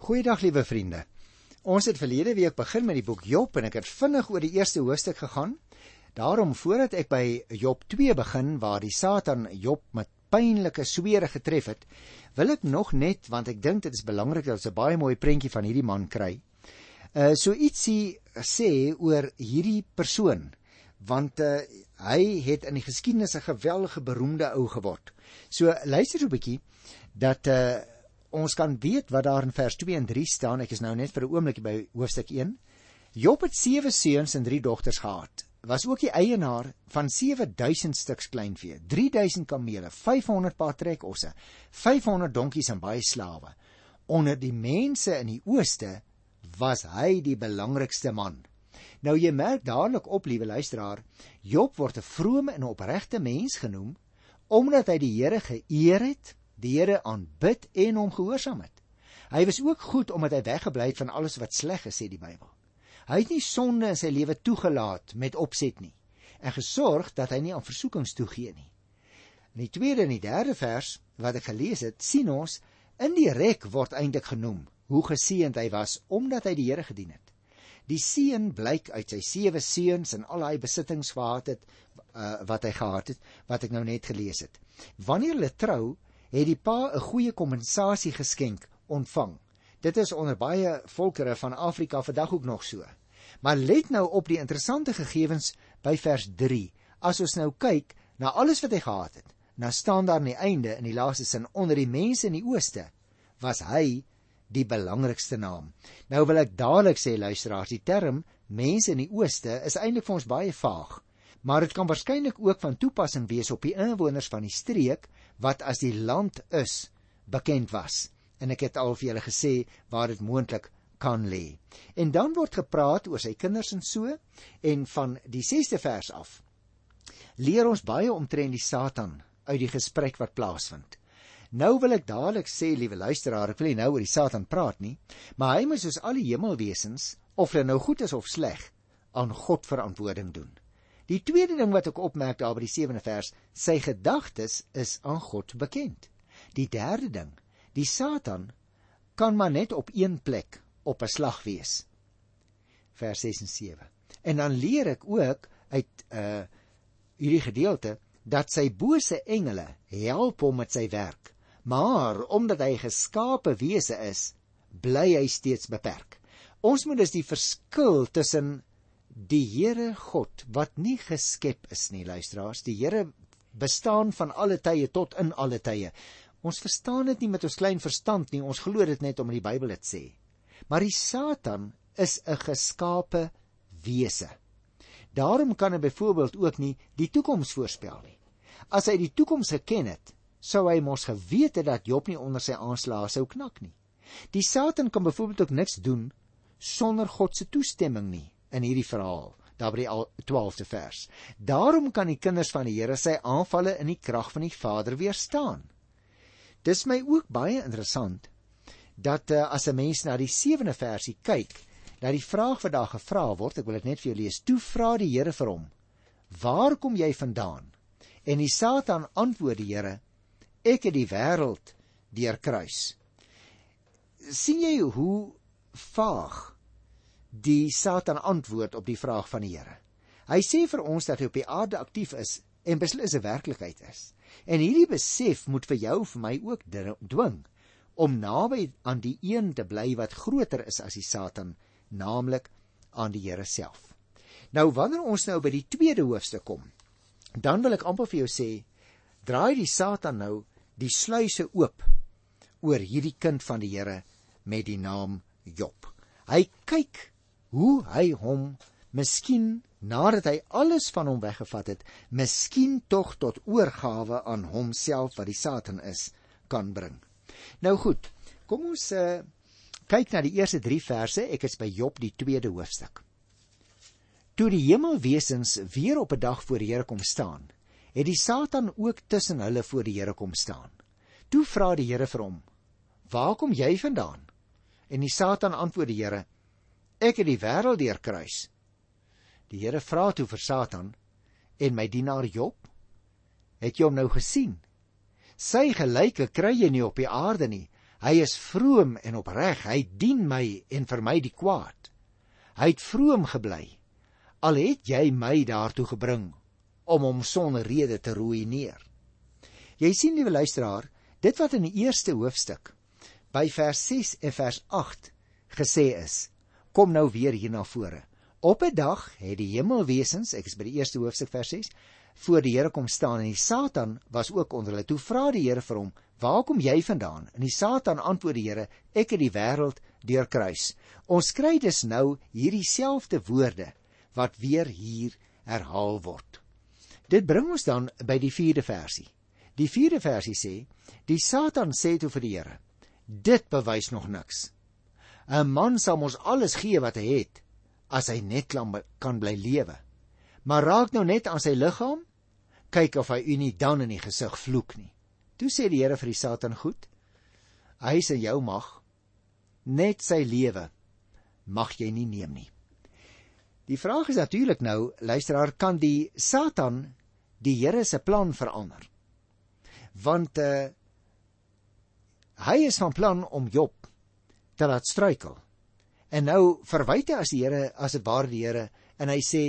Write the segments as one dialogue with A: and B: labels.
A: Goeiedag liewe vriende. Ons het verlede week begin met die boek Job en ek het vinnig oor die eerste hoofstuk gegaan. Daarom voordat ek by Job 2 begin waar die Satan Job met pynlike swere getref het, wil ek nog net want ek dink dit is belangrik dat ons 'n baie mooi prentjie van hierdie man kry. Uh so ietsie sê oor hierdie persoon want uh, hy het in die geskiedenis 'n geweldige beroemde ou geword. So luister so 'n bietjie dat uh ons kan weet wat daar in vers 2 en 3 staan. Ek is nou net vir 'n oomblik by hoofstuk 1. Job het 7 seuns en 3 dogters gehad. Was ook die eienaar van 7000 stuks kleinvee, 3000 kamele, 500 paar trekosse, 500 donkies en baie slawe. Onder die mense in die ooste was hy die belangrikste man. Nou jy merk dadelik op, liewe luisteraar, Job word 'n vrome en opregte mens genoem omdat hy die Here geëer het die Here aanbid en hom gehoorsaam het. Hy was ook goed omdat hy weggebly het van alles wat sleg is, sê die Bybel. Hy het nie sonde in sy lewe toegelaat met opset nie en gesorg dat hy nie aan versoekings toegee nie. In die tweede en die derde vers wat ek gelees het, sien ons in die rek word eintlik genoem hoe geseënd hy was omdat hy die Here gedien het. Die seën blyk uit sy sewe seuns en al daai besittings gehad het uh, wat hy gehad het wat ek nou net gelees het. Wanneer hulle trou, het die pa 'n goeie kompensasie geskenk ontvang. Dit is onder baie volkere van Afrika vandag ook nog so. Maar let nou op die interessante gegevens by vers 3. As ons nou kyk na alles wat hy gehad het, nou staan daar aan die einde in die laaste sin onder die mense in die ooste was hy die belangrikste naam. Nou wil ek dadelik sê luisteraars, die term mense in die ooste is eintlik vir ons baie vaag, maar dit kan waarskynlik ook van toepassing wees op die inwoners van die streek wat as die land is bekend was. En ek het al vir julle gesê waar dit moontlik kan lê. En dan word gepraat oor sy kinders en so en van die 6ste vers af leer ons baie omtrent die Satan uit die gesprek wat plaasvind. Nou wil ek dadelik sê, liewe luisteraar, ek wil nie nou oor die Satan praat nie, maar hy moet soos al die hemelwesens, of hulle nou goed is of sleg, aan God verantwoording doen. Die tweede ding wat ek opmerk daar by die 7de vers, sy gedagtes is aan God bekend. Die derde ding, die Satan kan maar net op een plek op 'n slag wees. Vers 6 en 7. En dan leer ek ook uit uh hierdie gedeelte dat sy bose engele help hom met sy werk. Maar omdat hy geskape wese is, bly hy steeds beperk. Ons moet dus die verskil tussen die Here God wat nie geskep is nie luisteraars. Die Here bestaan van alle tye tot in alle tye. Ons verstaan dit nie met ons klein verstand nie. Ons glo dit net omdat die Bybel dit sê. Maar die Satan is 'n geskape wese daarom kan hy byvoorbeeld ook nie die toekoms voorspel nie. As hy die toekoms geken het sou hy mos geweet het dat Job nie onder sy aanslae sou knak nie. Die Satan kan byvoorbeeld ook niks doen sonder God se toestemming nie in hierdie verhaal, daar by die 12de vers. Daarom kan die kinders van die Here sy aanvalle in die krag van die Vader weerstaan. Dis my ook baie interessant dat uh, as 'n mens na die 7de versie kyk, dat die vraag wat daar gevra word, ek wil dit net vir jou lees. Toe vra die Here vir hom: "Waar kom jy vandaan?" En die Satan antwoord die Here: "Ek het die wêreld deurkruis." sien jy hoe vaag die Satan antwoord op die vraag van die Here. Hy sê vir ons dat hy op die aarde aktief is en beslis 'n werklikheid is. En hierdie besef moet vir jou vir my ook dwing om naby aan die een te bly wat groter is as die Satan, naamlik aan die Here self. Nou wanneer ons nou by die tweede hoofstuk kom, dan wil ek amper vir jou sê, draai die Satan nou die sluise oop oor hierdie kind van die Here met die naam Job. Hy kyk hoe hy hom miskien nadat hy alles van hom weggevat het, miskien tog tot oorgawe aan homself wat die Satan is, kan bring. Nou goed, kom ons uh, kyk na die eerste 3 verse. Ek is by Job die 2de hoofstuk. Toe die hemelwesens weer op 'n dag voor die Here kom staan, het die Satan ook tussen hulle voor die Here kom staan. Toe vra die Here vir hom: "Waar kom jy vandaan?" En die Satan antwoord die Here: Ek het die wêreld deurkruis. Die Here vra toe vir Satan en my dienaar Job, het jy hom nou gesien? Sy gelyke kry jy nie op die aarde nie. Hy is vroom en opreg. Hy dien my en vermy die kwaad. Hy het vroom gebly. Al het jy my daartoe gebring om hom sonder rede te ruïneer. Jy sien liewe luisteraar, dit wat in die eerste hoofstuk by vers 6 en vers 8 gesê is, kom nou weer hier na vore. Op 'n dag het die hemelwesens, ek is by die eerste hoofstuk vers 6, voor die Here kom staan en die Satan was ook onder hulle. Toe vra die Here vir hom: "Waar kom jy vandaan?" En die Satan antwoord die Here: "Ek het die wêreld deurkruis." Ons kry dus nou hierdie selfde woorde wat weer hier herhaal word. Dit bring ons dan by die 4de versie. Die 4de versie sê: "Die Satan sê toe vir die Here: Dit bewys nog niks. 'n Man sal mos alles gee wat hy het as hy net kan bly lewe. Maar raak nou net aan sy liggaam, kyk of hy u nie dan in die gesig vloek nie. Toe sê die Here vir die Satan: "Goed. Hy is in jou mag. Net sy lewe mag jy nie neem nie." Die vraag is natuurlik nou, luisteraar, kan die Satan die Here se plan verander? Want uh hy is van plan om Job te laat struikel. En nou verwyte as die Here as dit ware die Here en hy sê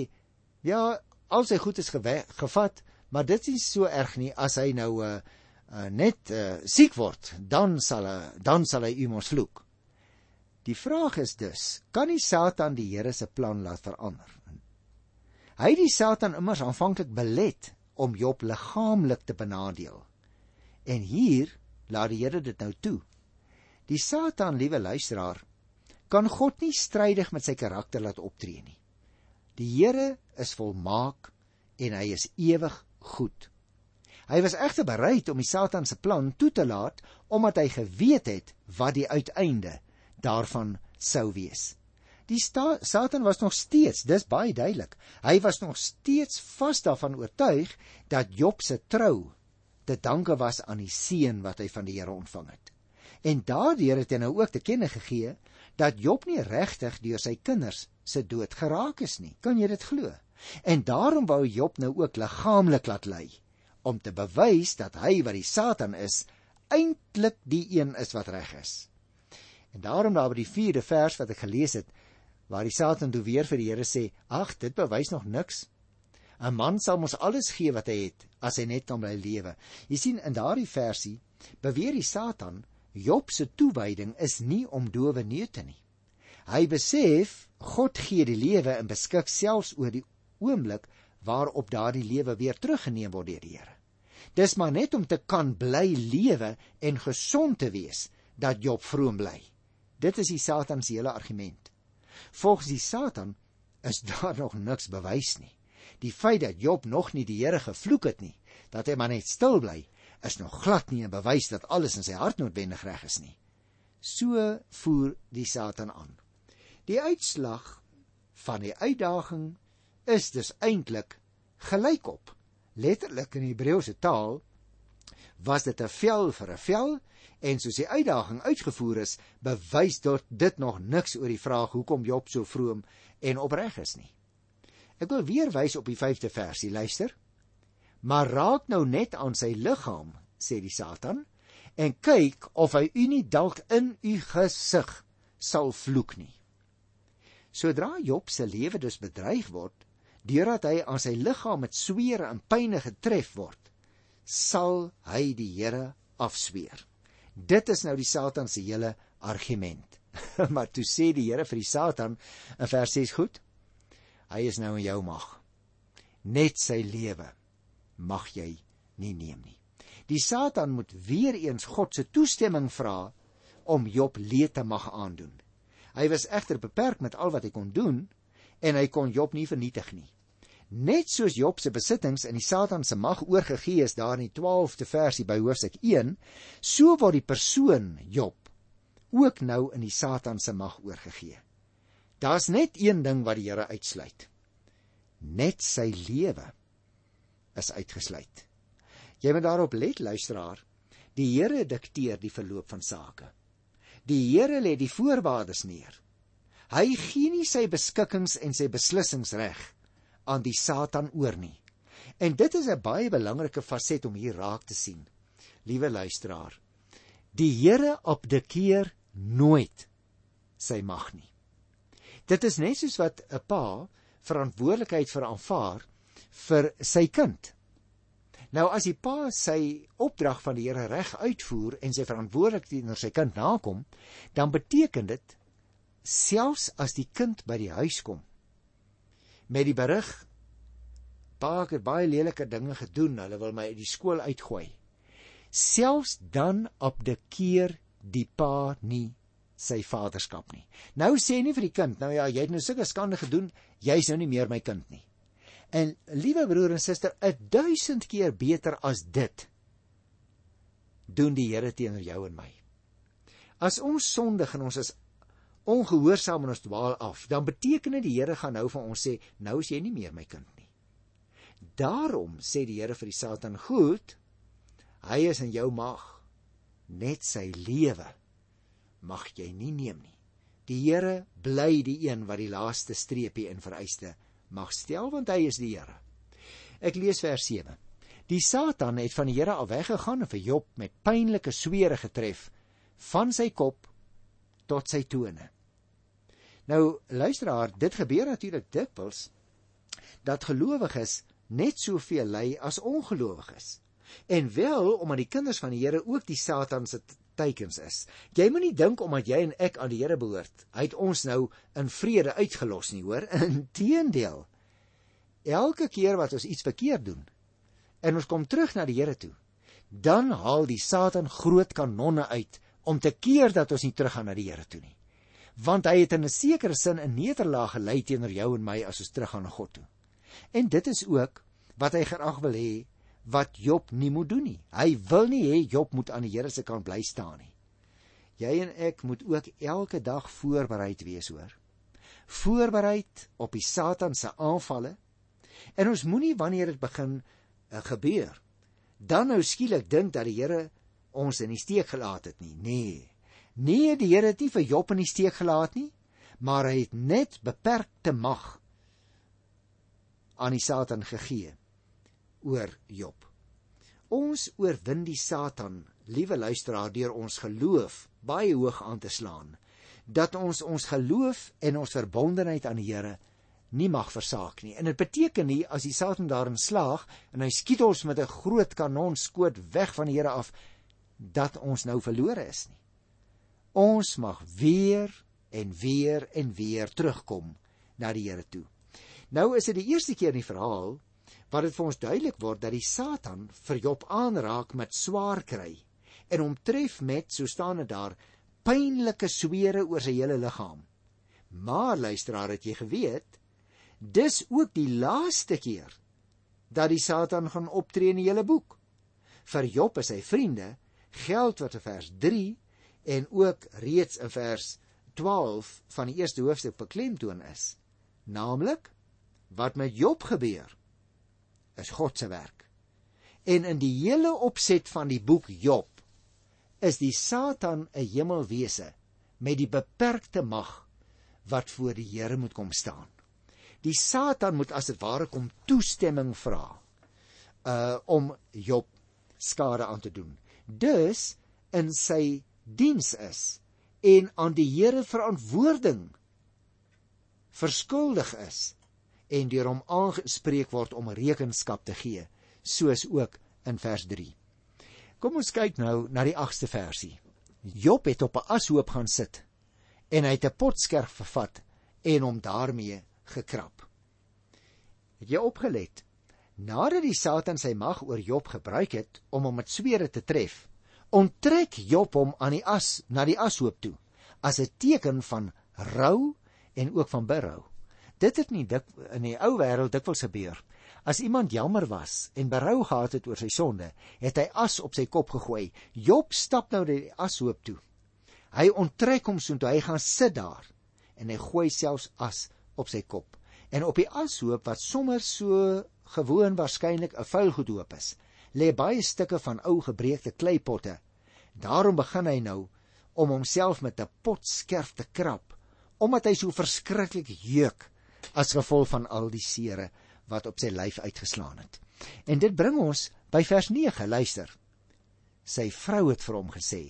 A: ja, al sy goed is gevat, maar dit is so erg nie as hy nou uh, uh net uh, siek word, dan sal hy dan sal hy u mos vloek. Die vraag is dus, kan die Satan die Here se plan laat verander? Hy die Satan immers aanvanklik belet om Job liggaamlik te benadeel. En hier laat die Here dit nou toe. Die Satan, liewe luisteraar, kan God nie strydig met sy karakter laat optree nie. Die Here is volmaak en hy is ewig goed. Hy was egter bereid om die Satan se plan toe te laat omdat hy geweet het wat die uiteinde daarvan sou wees. Die Satan was nog steeds, dis baie duidelik. Hy was nog steeds vas daarvan oortuig dat Job se trou te danke was aan die seën wat hy van die Here ontvang het. En daardeur het hy nou ook te kenne gegee dat Job nie regtig deur sy kinders se dood geraak is nie. Kan jy dit glo? En daarom wou Job nou ook liggaamlik laat ly om te bewys dat hy wat die Satan is, eintlik die een is wat reg is. En daarom daar by die 4de vers wat ek gelees het, waar die Satan toe weer vir die Here sê: "Ag, dit bewys nog niks. 'n Man sal mos alles gee wat hy het as hy net kan bly lewe." Jy sien in daardie versie beweer die Satan Job se toewyding is nie om dowe neute nie. Hy besef God gee die lewe en beskik selfs oor die oomblik waarop daardie lewe weer teruggeneem word deur die Here. Dis maar net om te kan bly lewe en gesond te wees dat Job vroom bly. Dit is die Satan se hele argument. Volgens die Satan is daar nog niks bewys nie. Die feit dat Job nog nie die Here gevloek het nie, dat hy maar net stil bly, is nog glad nie 'n bewys dat alles in sy hart noodwendig reg is nie. So voer die Satan aan. Die uitslag van die uitdaging is dus eintlik gelykop. Letterlik in Hebreëse taal was dit 'n vel vir 'n vel En soos die uitdaging uitgevoer is, bewys dit dit nog niks oor die vraag hoekom Job so vroom en opreg is nie. Ek wil weer wys op die 5de versie, luister. Maar raak nou net aan sy liggaam, sê die Satan, en kyk of hy u nie dalk in u gesig sal vloek nie. Sodra Job se lewe dus bedreig word, deurdat hy aan sy liggaam met sweer en pyne getref word, sal hy die Here afsweer. Dit is nou die Satan se hele argument. maar toe sê die Here vir die Satan in vers 6 goed. Hy is nou in jou mag. Net sy lewe mag jy nie neem nie. Die Satan moet weer eens God se toestemming vra om Job leed te mag aandoen. Hy was egter beperk met al wat hy kon doen en hy kon Job nie vernietig nie. Net soos Job se besittings in die Satan se mag oorgegee is daar in die 12de versie by hoofstuk 1, so word die persoon Job ook nou in die Satan se mag oorgegee. Daar's net een ding wat die Here uitsluit. Net sy lewe is uitgesluit. Jy moet daarop let, luisteraar. Die Here dikteer die verloop van sake. Die Here lê die voorwaardes neer. Hy gee nie sy beskikkings en sy beslissings reg aan die Satan oor nie. En dit is 'n baie belangrike faset om hier raak te sien. Liewe luisteraar, Die Here abdikeer nooit sy mag nie. Dit is net soos wat 'n pa verantwoordelikheid vir aanvaar vir sy kind. Nou as die pa sy opdrag van die Here reg uitvoer en sy verantwoordelikheid teenoor sy kind nakom, dan beteken dit selfs as die kind by die huis kom met die berig pa het baie lelike dinge gedoen, hulle wil my uit die skool uitgooi. Selfs dan abdikeer die pa nie sy vaderskap nie. Nou sê nie vir die kind, nou ja, jy het nou sulke skande gedoen, jy's nou nie meer my kind nie. En liewe broer en suster, 'n duisend keer beter as dit doen die Here teenoor jou en my. As ons sondig en ons is ongehoorsaam en ons dwaal af, dan beteken dit die Here gaan nou vir ons sê, nou is jy nie meer my kind nie. Daarom sê die Here vir die Satan, goed, hy is in jou mag, net sy lewe mag jy nie neem nie. Die Here bly die een wat die laaste streepie in vereiste mag stel want hy is die Here. Ek lees vers 7. Die Satan het van die Here af weggegaan en vir Job met pynlike swere getref van sy kop tot sy tone. Nou luisteraar, dit gebeur natuurlik dikwels dat gelowiges net soveel ly as ongelowiges. En wel omdat die kinders van die Here ook die Satan se teikens is. Jy moenie dink omdat jy en ek aan die Here behoort, hy het ons nou in vrede uitgelos nie, hoor? Inteendeel. Elke keer wat ons iets verkeerd doen en ons kom terug na die Here toe, dan haal die Satan groot kanonne uit om te keer dat ons nie teruggaan na die Here toe nie. Want hy het in 'n sekere sin 'n nederlaag gelei teenoor jou en my as ons teruggaan na God toe. En dit is ook wat hy graag wil hê wat Job nie moet doen nie. Hy wil nie hê Job moet aan die Here se kant bly staan nie. Jy en ek moet ook elke dag voorbereid wees hoor. Voorbereid op die Satan se aanvalle. En ons moenie wanneer dit begin uh, gebeur, dan nou skielik dink dat die Here ons in die steek gelaat het nie. Nee. Nee, die Here het nie vir Job in die steek gelaat nie, maar hy het net beperkte mag aan die Satan gegee oor Job. Ons oorwin die Satan, liewe luisteraar, deur ons geloof baie hoog aan te slaan dat ons ons geloof en ons verbondenheid aan die Here nie mag versaak nie. En dit beteken nie as die Satan daarin slaag en hy skiet ons met 'n groot kanonskoot weg van die Here af dat ons nou verlore is nie. Ons mag weer en weer en weer terugkom na die Here toe. Nou is dit die eerste keer in die verhaal wat dit vir ons duidelik word dat die Satan vir Job aanraak met swaar kry en hom tref met, so staan dit daar, pynlike swere oor sy hele liggaam. Maar luisteraar, het jy geweet, dis ook die laaste keer dat die Satan gaan optree in die hele boek. Vir Job en sy vriende geld wat in vers 3 en ook reeds in vers 12 van die eerste hoofstuk beklemtoon is. Naamlik wat met Job gebeur is God se werk. En in die hele opset van die boek Job is die Satan 'n hemelwese met die beperkte mag wat voor die Here moet kom staan. Die Satan moet as dit ware kom toestemming vra uh om Job skade aan te doen dus in sy diens is en aan die Here verantwoording verskuldig is en deur hom aangespreek word om rekenskap te gee soos ook in vers 3. Kom ons kyk nou na die 8ste versie. Job het op 'n ashoop gaan sit en hy het 'n potskerf vervat en hom daarmee gekrap. Het jy opgelet? Nadat die Satan sy mag oor Job gebruik het om hom met swere te tref, onttrek Job hom aan die as na die ashoop toe as 'n teken van rou en ook van berou. Dit het nie dik in die ou wêreld dikwels gebeur. As iemand jammer was en berou gehad het oor sy sonde, het hy as op sy kop gegooi. Job stap nou na die ashoop toe. Hy onttrek hom soontoe hy gaan sit daar en hy gooi selfs as op sy kop. En op die ashoop wat sommer so gewoon waarskynlik 'n vuil gedoop is, lê baie stukke van ou gebreekte kleipotte. Daarom begin hy nou om homself met 'n potskerf te krap, omdat hy so verskriklik jeuk as gevolg van al die sere wat op sy lyf uitgeslaan het. En dit bring ons by vers 9, luister. Sy vrou het vir hom gesê: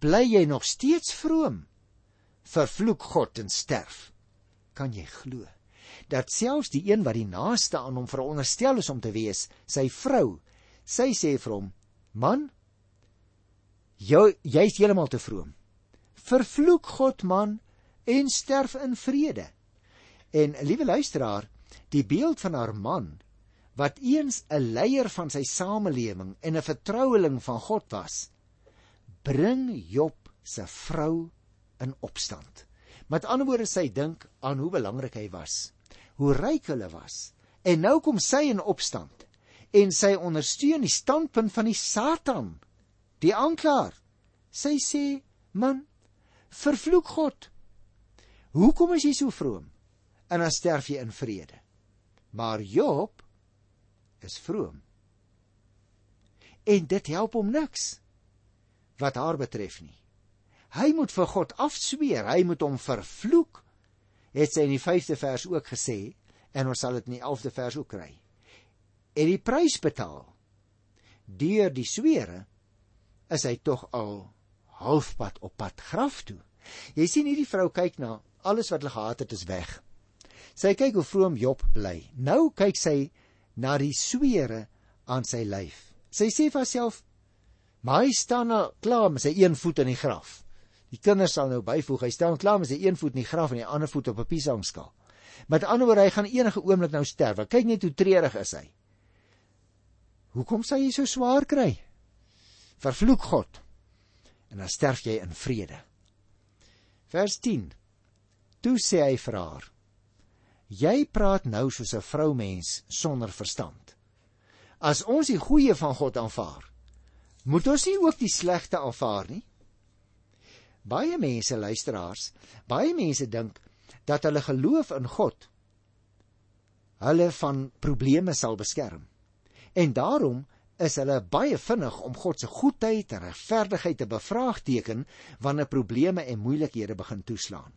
A: bly jy nog steeds vroom? Vervloek God en sterf. Kan jy glo dat selfs die een wat die naaste aan hom veronderstel is om te wees, sy vrou, sy sê vir hom: "Man, jy jy's heeltemal te vroom. Vervloek God man en sterf in vrede." En liewe luisteraar, die beeld van haar man wat eens 'n leier van sy samelewing en 'n vertroueling van God was, bring Job se vrou in opstand. Met ander woorde sy dink aan hoe belangrik hy was, hoe ryk hulle was. En nou kom sy in opstand en sy ondersteun die standpunt van die Satan, die aanklaer. Sy sê: "Man, vervloek God. Hoekom is jy so vroom?" En dan sterf jy in vrede. Maar Job is vroom. En dit help hom niks wat haar betref nie. Hy moet vir God afsweer, hy moet hom vervloek. Het sy in die 5de vers ook gesê en ons sal dit in die 11de vers ook kry. En die prys betaal. Deur die swere is hy tog al halfpad op pad graf toe. Jy sien hierdie vrou kyk na alles wat hulle gehad het is weg. Sy kyk hoe vroom Job bly. Nou kyk sy na die swere aan sy lyf. Sy sê vir haarself: "Maar hy staan nou klaar met sy een voet in die graf." Die kinders sal nou byvoeg, hy staan klaar met sy een voet in die graf en die ander voet op 'n piesangskaal. Met ander woorde, hy gaan enige oomblik nou sterf. Kyk net hoe treurig is hy. Hoekom sê jy so swaar kry? Vervloek God. En dan sterf jy in vrede. Vers 10. Toe sê hy vir haar: Jy praat nou soos 'n vroumens sonder verstand. As ons die goeie van God aanvaar, moet ons nie ook die slegte aanvaar nie? Baie mense luisteraars, baie mense dink dat hulle geloof in God hulle van probleme sal beskerm. En daarom is hulle baie vinnig om God se goedheid en regverdigheid te bevraagteken wanneer probleme en moeilikhede begin toeslaan.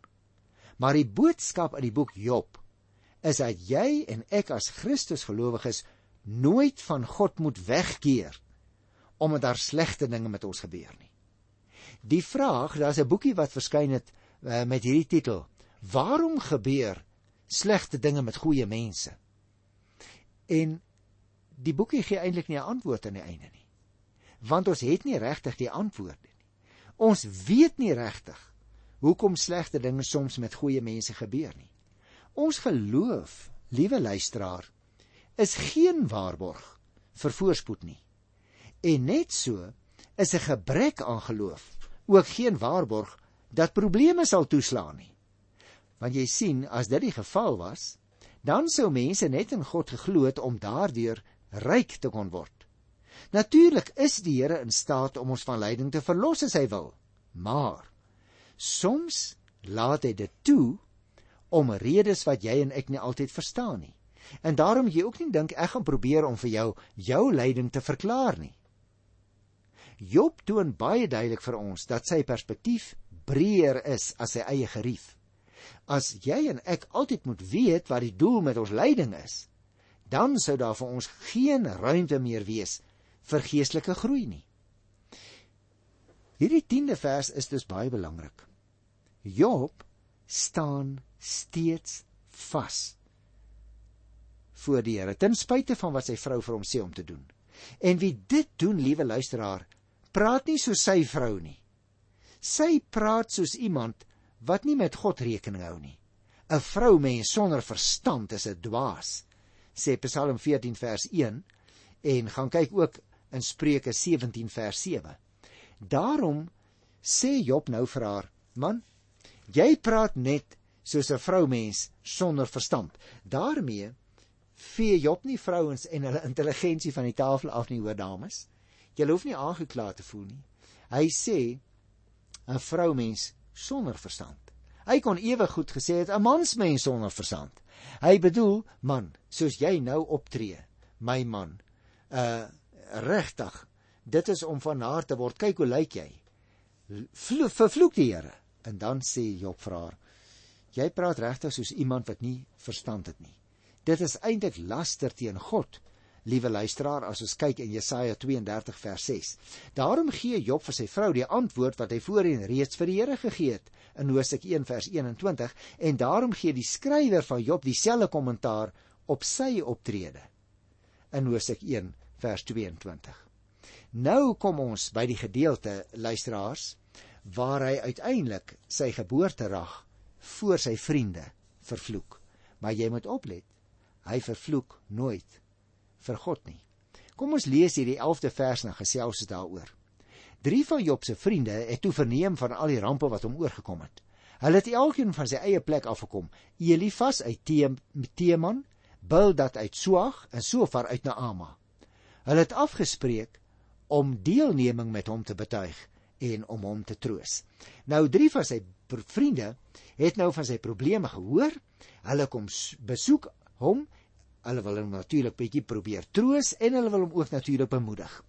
A: Maar die boodskap in die boek Job is dat jy en ek as Christus gelowiges nooit van God moet wegkeer omdat daar slegte dinge met ons gebeur nie. Die vraag, daar's 'n boekie wat verskyn het uh, met hierdie titel: Waarom gebeur slegte dinge met goeie mense? En die boekie gee eintlik nie 'n antwoord aan die einde nie. Want ons het nie regtig die antwoorde nie. Ons weet nie regtig hoekom slegte dinge soms met goeie mense gebeur nie. Ons geloof, liewe luisteraar, is geen waarborg vir voorspoed nie. En net so is 'n gebrek aan geloof ook geen waarborg dat probleme sal toeslaan nie. Want jy sien, as dit die geval was, dan sou mense net in God geglo het om daardeur ryk te kon word. Natuurlik is die Here in staat om ons van lyding te verlos as hy wil, maar soms laat hy dit toe om redes wat jy en ek nie altyd verstaan nie. En daarom jy ook nie dink ek gaan probeer om vir jou jou lyding te verklaar nie. Job toon baie duidelik vir ons dat sy perspektief breër is as sy eie gerief. As jy en ek altyd moet weet wat die doel met ons lyding is, dan sou daar vir ons geen ruimte meer wees vir geestelike groei nie. Hierdie 10de vers is dus baie belangrik. Job staan steeds vas voor die Here ten spyte van wat sy vrou vir hom sê om te doen. En wie dit doen, liewe luisteraar, praat nie soos sy vrou nie. Sy praat soos iemand wat nie met God rekening hou nie. 'n Vrou mens sonder verstand is 'n dwaas, sê Psalm 14 vers 1 en gaan kyk ook in Spreuke 17 vers 7. Daarom sê Job nou vir haar: "Man, jy praat net soos 'n vroumens sonder verstand. daarmee vee Job nie vrouens en hulle intelligensie van die tafel af nie hoor dames. Jy hoef nie aangekla te voel nie. Hy sê 'n vroumens sonder verstand. Hy kon ewig goed gesê het 'n mansmens sonder verstand. Hy bedoel man, soos jy nou optree, my man. Uh regtig. Dit is om van haar te word. Kyk hoe lyk jy. Vervloek die Here. En dan sê Job vir haar: Jy praat regtig soos iemand wat nie verstand het nie. Dit is eintlik laster teen God liewe luisteraar, as ons kyk in Jesaja 32 vers 6. Daarom gee Job vir sy vrou die antwoord wat hy voorheen reeds vir die Here gegee het in Hosea 1 vers 21 en daarom gee die skrywer van Job dieselfde kommentaar op sy optrede in Hosea 1 vers 22. Nou kom ons by die gedeelte luisteraars waar hy uiteindelik sy geboorterag voor sy vriende vervloek. Maar jy moet oplet, hy vervloek nooit vir God nie. Kom ons lees hierdie 11de vers en gesels ons daaroor. Drie van Job se vriende het toe verneem van al die rampe wat hom oorgekom het. Hulle het elkeen van sy eie plek afgekom. Elifas uit Teeman, Bildad uit Suag en Sofar uit Naama. Hulle het afgespreek om deelneming met hom te betuig en om hom te troos. Nou drie van sy vriende het nou van sy probleme gehoor. Hulle kom besoek hom. Hulle wil hom natuurlik bietjie probeer troos en hulle wil hom ook natuurlik bemoedig.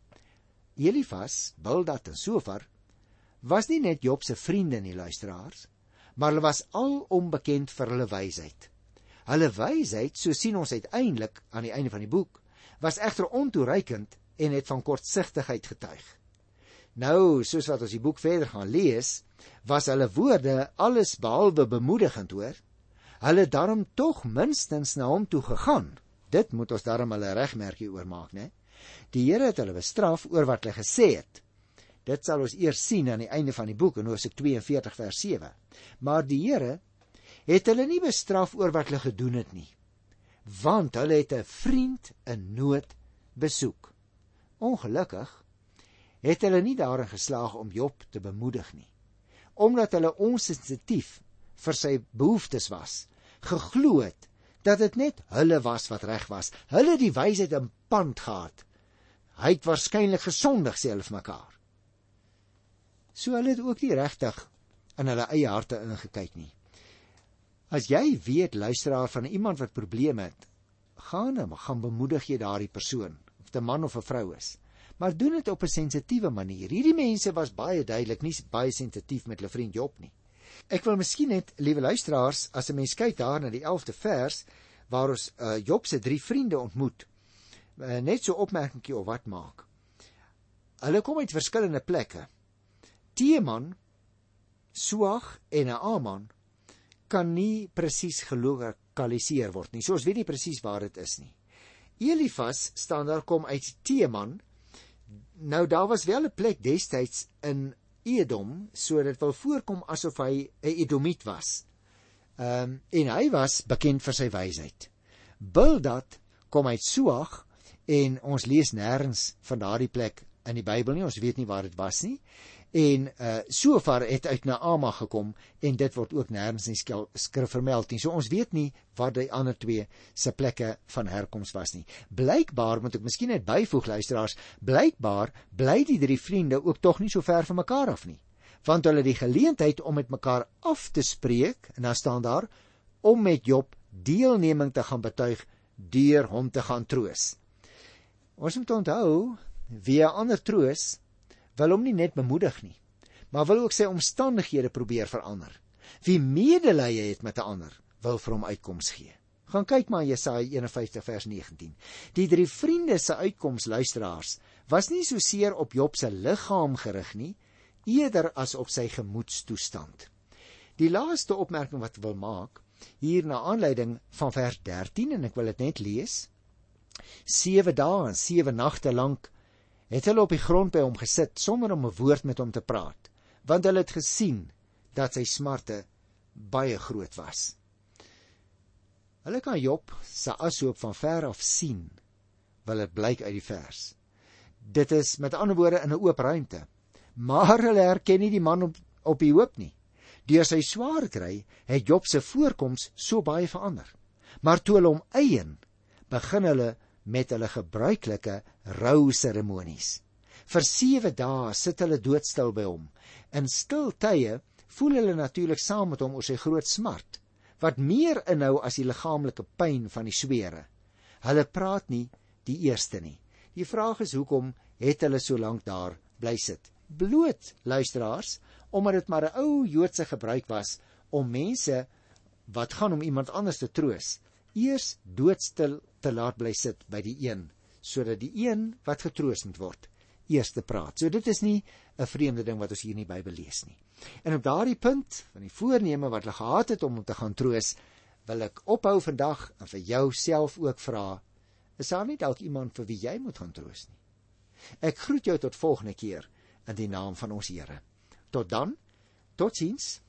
A: Elifas, Bildad en Sofar was nie net Job se vriende nie, luisteraars, maar hulle was al onbekend vir hulle wysheid. Hulle wysheid, so sien ons uiteindelik aan die einde van die boek, was egter ontoereikend en het van kortsigtigheid getuig. Nou, soos wat ons die boek verder gaan lees, was hulle woorde alles behalwe bemoedigend hoor. Hulle daarom tog minstens na hom toe gegaan. Dit moet ons daarom hulle regmerkie oormaak, né? Die Here het hulle bestraf oor wat hulle gesê het. Dit sal ons eers sien aan die einde van die boek in Hosea 42 vers 7. Maar die Here het hulle nie bestraf oor wat hulle gedoen het nie, want hulle het 'n vriend in nood besoek. Ongelukkig het hulle nie daarin geslaag om Job te bemoedig nie. Omdat hulle onsensitief vir sy behoeftes was, geglo het dat dit net hulle was wat reg was. Hulle die wysheid in pand gehad. Hy het waarskynlik gesondig sê hulle vir mekaar. So hulle het ook nie regtig in hulle eie harte ingekyk nie. As jy weet luisteraar van iemand wat probleme het, gaan hom gaan bemoedig jy daardie persoon, of dit 'n man of 'n vrou is maar doen dit op 'n sensitiewe manier. Hierdie mense was baie duidelik nie baie sensitief met hulle vriend Job nie. Ek wil miskien net, liewe luisteraars, as 'n mens kyk daar na die 11de vers waar ons uh, Job se drie vriende ontmoet, uh, net so opmerkingie of wat maak. Hulle kom uit verskillende plekke. Teeman, Suag en Naaman kan nie presies gelokaliseer word nie. So ons weet nie presies waar dit is nie. Elifas staan daar kom uit Teeman Nou daar was wel 'n plek destyds in Edom, so dit wil voorkom asof hy 'n Edomiet was. Ehm um, en hy was bekend vir sy wysheid. Bildad kom uit Suag en ons lees nêrens van daardie plek in die Bybel nie, ons weet nie waar dit was nie en uh Sofar het uit Naama gekom en dit word ook nêrens in die skrif vermeld nie. So ons weet nie wat die ander twee se plekke van herkoms was nie. Blykbaar moet ek miskien net byvoeg luisteraars, blykbaar bly die drie vriende ook tog nie so ver van mekaar af nie. Want hulle die geleentheid om met mekaar af te spreek en dan staan daar om met Job deelneming te gaan betuig deur hom te gaan troos. Ons moet onthou wie 'n ander troos wil hom nie net bemoedig nie, maar wil ook sy omstandighede probeer verander. Wie medelee het met 'n ander, wil vir hom uitkoms gee. Gaan kyk maar Jesaja 51 vers 19. Die drie vriende se uitkoms luisteraars was nie so seer op Job se liggaam gerig nie, eerder as op sy gemoedstoestand. Die laaste opmerking wat ek wil maak, hier na aanleiding van vers 13 en ek wil dit net lees. 7 dae en 7 nagte lank het hulle op die grond by hom gesit sonder om 'n woord met hom te praat, want hulle het gesien dat sy smarte baie groot was. Hulle kan Job se asoop van ver af sien, wil dit blyk uit die vers. Dit is met ander woorde in 'n oop ruimte, maar hulle herken nie die man op op die hoop nie. Deur sy swaar kry het Job se voorkoms so baie verander. Maar toe hulle hom eien, begin hulle met hulle gebruikelike rou seremonies. Vir 7 dae sit hulle doodstil by hom. In stil tye voel hulle natuurlik saam met hom oor sy groot smart, wat meer inhou as die liggaamlike pyn van die swere. Hulle praat nie die eerste nie. Die vraag is hoekom het hulle so lank daar bly sit? Bloot luisteraars, omdat dit maar 'n ou Joodse gebruik was om mense wat gaan om iemand anders te troos, eers doodstil te laat bly sit by die een sodat die een wat getroos moet word eers te praat. So dit is nie 'n vreemde ding wat ons hier in die Bybel lees nie. En op daardie punt van die voorneme wat hulle gehad het om om te gaan troos, wil ek ophou vandag en vir jouself ook vra, is daar nie dalk iemand vir wie jy moet gaan troos nie? Ek groet jou tot volgende keer in die naam van ons Here. Tot dan. Totsiens.